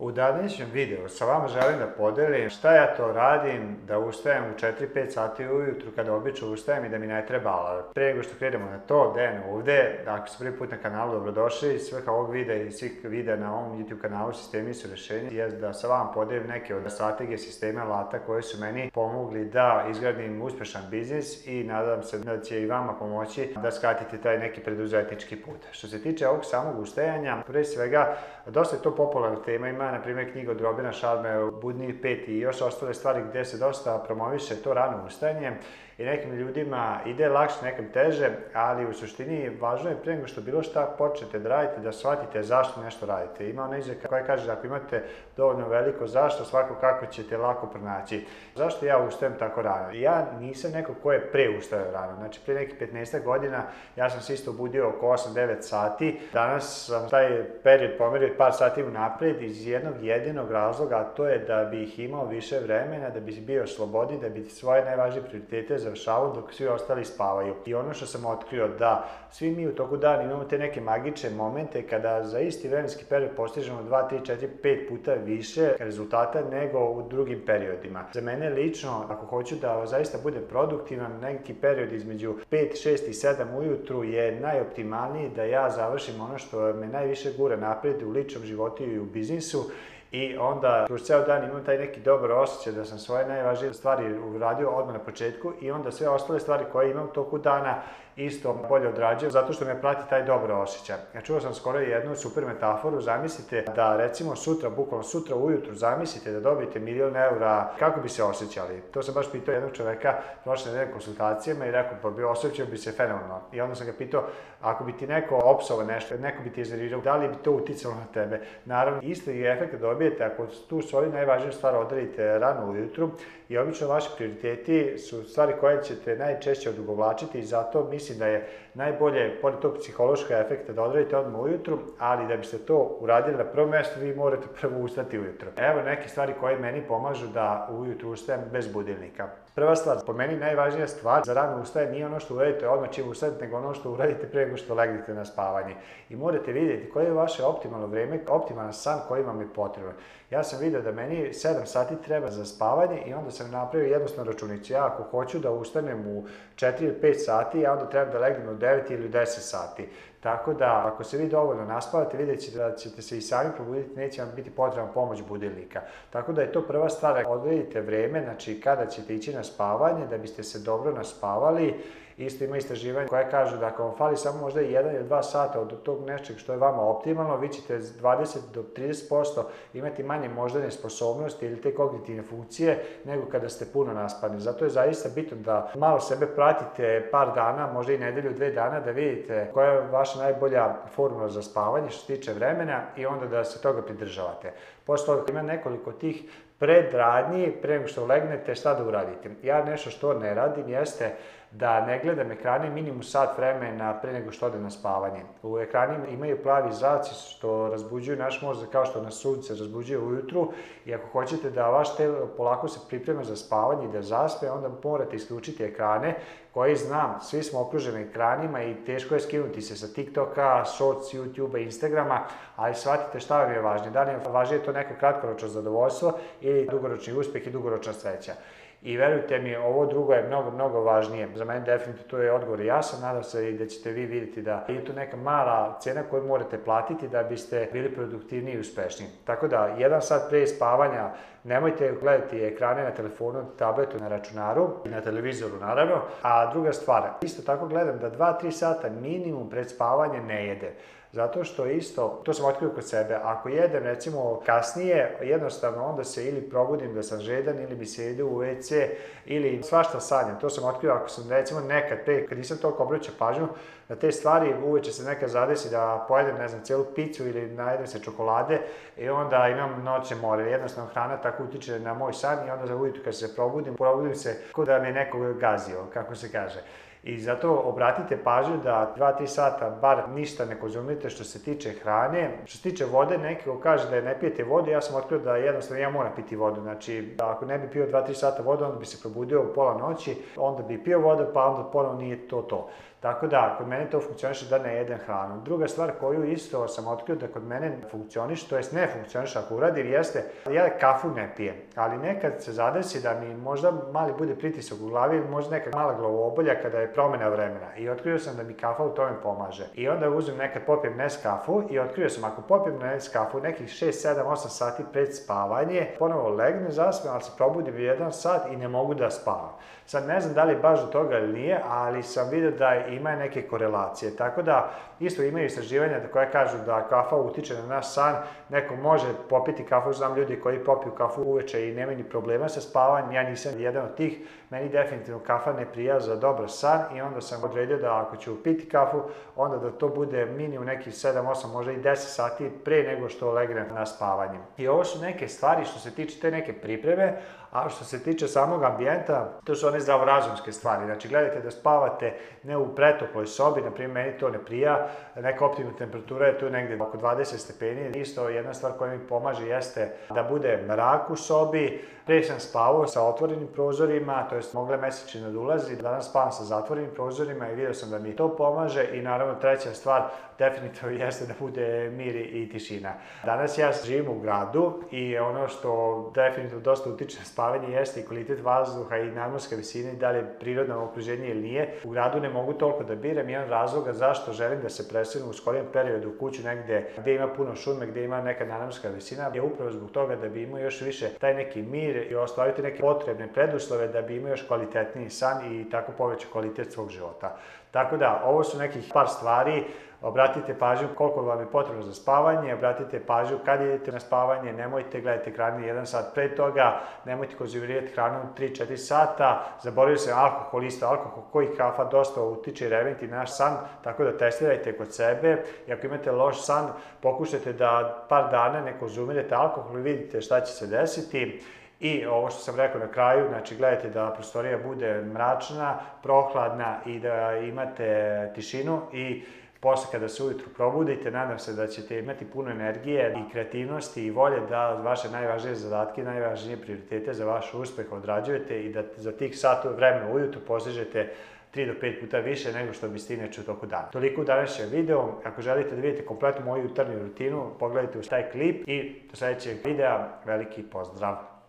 U današnjem videu sa vama želim da podelim šta ja to radim da ustajem u 4-5 sati ujutru kada obično ustajem i da mi ne treba alarm. Pre nego što krenemo na to, den ovde, ako ste prvi put na kanalu, dobrodošli. Svrha ovog videa i svih videa na ovom YouTube kanalu Sistemi su rešenje je da sa vama podelim neke od strategije sistema lata koje su meni pomogli da izgradim uspešan biznis i nadam se da će i vama pomoći da skratite taj neki preduzetnički put. Što se tiče ovog samog ustajanja, pre svega, dosta je to popularna tema, ima na primjer, knjiga od Robina Šarme, Budni 5 i još ostale stvari gde se dosta promoviše to rano ustajanje i nekim ljudima ide lakše, nekim teže, ali u suštini važno je pre nego što bilo šta počnete da radite, da shvatite zašto nešto radite. Ima ona izreka koja kaže da ako imate dovoljno veliko zašto, svako kako ćete lako pronaći. Zašto ja ustajem tako rano? Ja nisam neko ko je pre ustao rano. Znači, pre nekih 15 godina ja sam se isto budio oko 8-9 sati. Danas sam taj period pomerio par sati unapred iz jednog jedinog razloga, a to je da bih imao više vremena, da bih bio slobodi, da bih svoje najvažnije prioritete za završavao dok svi ostali spavaju. I ono što sam otkrio da svi mi u toku dana imamo te neke magične momente kada za isti vremenski period postižemo 2, 3, 4, 5 puta više rezultata nego u drugim periodima. Za mene lično, ako hoću da zaista bude produktivan, neki period između 5, 6 i 7 ujutru je najoptimalniji da ja završim ono što me najviše gura napred u ličnom životu i u biznisu I onda, kroz ceo dan imam taj neki dobar osjećaj da sam svoje najvažnije stvari uradio odmah na početku i onda sve ostale stvari koje imam toku dana isto bolje odrađuje zato što me prati taj dobro osjećaj. Ja čuo sam skoro jednu super metaforu, zamislite da recimo sutra, bukvalno sutra ujutru, zamislite da dobijete milion eura, kako bi se osjećali? To sam baš pitao jednog čoveka prošle nedelje konsultacijama i rekao, pa bi osjećao bi se fenomenalno. I onda sam ga pitao, ako bi ti neko opsovao nešto, neko bi ti izrerirao, da li bi to uticalo na tebe? Naravno, isti efekt dobijete ako tu svoju najvažniju stvar odradite rano ujutru i obično vaši prioriteti su stvari koje ćete najčešće odugovlačiti i zato mi mislim da je najbolje, pored tog psihološka efekta, da odradite odmah ujutru, ali da biste to uradili na prvo mesto, vi morate prvo ustati ujutru. Evo neke stvari koje meni pomažu da ujutru ustajem bez budilnika. Prva stvar, po meni najvažnija stvar za rano ustajanje nije ono što uradite odmah čim ustanete, nego ono što uradite pre nego što legnete na spavanje. I morate vidjeti koje je vaše optimalno vreme, optimalan san koji vam je potreban. Ja sam video da meni 7 sati treba za spavanje i onda sam napravio jednostavnu računicu. Ja ako hoću da ustanem u 4 ili 5 sati, ja onda treba da legnem u 9 ili 10 sati. Tako da, ako se vi dovoljno naspavate, vidjet ćete da ćete se i sami probuditi, neće vam biti potrebna pomoć budilnika. Tako da je to prva stvar, odredite vreme, znači kada ćete ići na spavanje, da biste se dobro naspavali. Isto ima istraživanje koje kažu da ako vam fali samo možda jedan ili dva sata od tog nečeg što je vama optimalno, vi ćete 20 do 30% imati manje moždane sposobnosti ili te kognitivne funkcije nego kada ste puno naspani. Zato je zaista bitno da malo sebe pratite par dana, možda i nedelju, dve dana, da vidite koja je vaša vaša najbolja formula za spavanje što se tiče vremena i onda da se toga pridržavate. Posle toga ima nekoliko tih pred radnji, pre nego što legnete, šta da uradite. Ja nešto što ne radim jeste da ne gledam ekrane minimum sat vremena pre nego što odem na spavanje. U ekranima imaju plavi zraci što razbuđuju naš mozak kao što nas sunce razbuđuje ujutru i ako hoćete da vaš te polako se priprema za spavanje i da zaspe, onda morate isključiti ekrane koji znam, svi smo okruženi ekranima i teško je skinuti se sa TikToka, Shorts, YouTubea, Instagrama, ali shvatite šta vam je važnije. Da li vam važnije to neko kratkoročno zadovoljstvo i i dugoročni uspeh i dugoročna sreća. I verujte mi, ovo drugo je mnogo, mnogo važnije. Za mene definitivno to je odgovor jasan, nadam se i da ćete vi videti da je tu neka mala cena koju morate platiti da biste bili produktivniji i uspešni. Tako da, jedan sat pre spavanja nemojte gledati ekrane na telefonu, tabletu, na računaru, na televizoru naravno. A druga stvar, isto tako gledam da 2-3 sata minimum pred spavanje ne jede. Zato što isto, to sam otkrio kod sebe, ako jedem recimo kasnije, jednostavno onda se ili probudim da sam žedan, ili mi se ide u WC, ili svašta sanjam. To sam otkrio ako sam recimo nekad pre, kad nisam toliko obraćao pažnju, na te stvari uveče se nekad zadesi da pojedem, ne znam, celu picu ili najedem se čokolade i onda imam noćne more. Jednostavno hrana tako utiče na moj san i onda za ujutru kad se probudim, probudim se kod da me neko gazio, kako se kaže. I zato obratite pažnju da 2-3 sata bar ništa ne konzumirate što se tiče hrane. Što se tiče vode, neki ko kaže da ne pijete vodu, ja sam otkrio da jednostavno ja moram piti vodu. Znači, da ako ne bi pio 2-3 sata vodu, onda bi se probudio u pola noći, onda bi pio vodu, pa onda ponovno nije to to. Tako da, kod mene to funkcioniše da ne jedem hranu. Druga stvar koju isto sam otkrio da kod mene funkcioniš, to jest ne funkcioniš ako uradim, jeste ja kafu ne pijem, ali nekad se zadesi da mi možda mali bude pritisak u glavi ili možda neka mala glavobolja kada je promena vremena i otkrio sam da mi kafa u tome pomaže. I onda uzmem nekad popijem kafu i otkrio sam ako popijem kafu nekih 6, 7, 8 sati pred spavanje, ponovo legnem, zaspem, ali se probudim jedan sat i ne mogu da spavam. Sad ne znam da li baš do toga ili nije, ali sam vidio da ima neke korelacije. Tako da, isto imaju istraživanja da koje kažu da kafa utiče na naš san. Neko može popiti kafu, znam ljudi koji popiju kafu uveče i nemaju ni problema sa spavanjem. Ja nisam jedan od tih. Meni definitivno kafa ne prija za dobar san i onda sam odredio da ako ću piti kafu, onda da to bude minimum nekih 7, 8, možda i 10 sati pre nego što legnem na spavanje. I ovo su neke stvari što se tiče te neke pripreme, a što se tiče samog ambijenta, to su one zdravorazumske stvari. Znači, gledajte da spavate ne u pretopoj sobi, na primjer, meni to ne prija, neka optimna temperatura je tu negde oko 20 stepeni. Isto jedna stvar koja mi pomaže jeste da bude mrak u sobi. Pre sam spavao sa otvorenim prozorima, to jest mogle mesečina da ulazi, danas spavam sa zatvorenim prozorima i video sam da mi to pomaže i naravno treća stvar definitivno jeste da bude mir i tišina. Danas ja živim u gradu i ono što definitivno dosta utiče na spavanje jeste i kvalitet vazduha i nadmorske visine, i da li je prirodno okruženje ili nije. U gradu ne mogu to toliko da biram, jedan razloga zašto želim da se preselim u skorijem periodu u kuću negde gde ima puno šume, gde ima neka nadamska visina, je upravo zbog toga da bi imao još više taj neki mir i ostvariti neke potrebne preduslove da bi imao još kvalitetniji san i tako poveća kvalitet svog života. Tako da, ovo su nekih par stvari obratite pažnju koliko vam je potrebno za spavanje, obratite pažnju kad idete na spavanje, nemojte gledati hranu jedan sat pre toga, nemojte konzumirati hranu 3-4 sata, zaboravio se alkohol isto, alkohol koji kafa dosta utiče utiče reventi naš san, tako da testirajte kod sebe i ako imate loš san, pokušajte da par dana ne konzumirate alkohol i vidite šta će se desiti. I ovo što sam rekao na kraju, znači gledajte da prostorija bude mračna, prohladna i da imate tišinu i posle kada se ujutru probudite, nadam se da ćete imati puno energije i kreativnosti i volje da vaše najvažnije zadatke, najvažnije prioritete za vaš uspeh odrađujete i da za tih sat vremena ujutru postižete 3 do 5 puta više nego što biste inače u toku dana. Toliko u današnjem videu. Ako želite da vidite kompletnu moju jutarnju rutinu, pogledajte u taj klip i do sledećeg videa veliki pozdrav!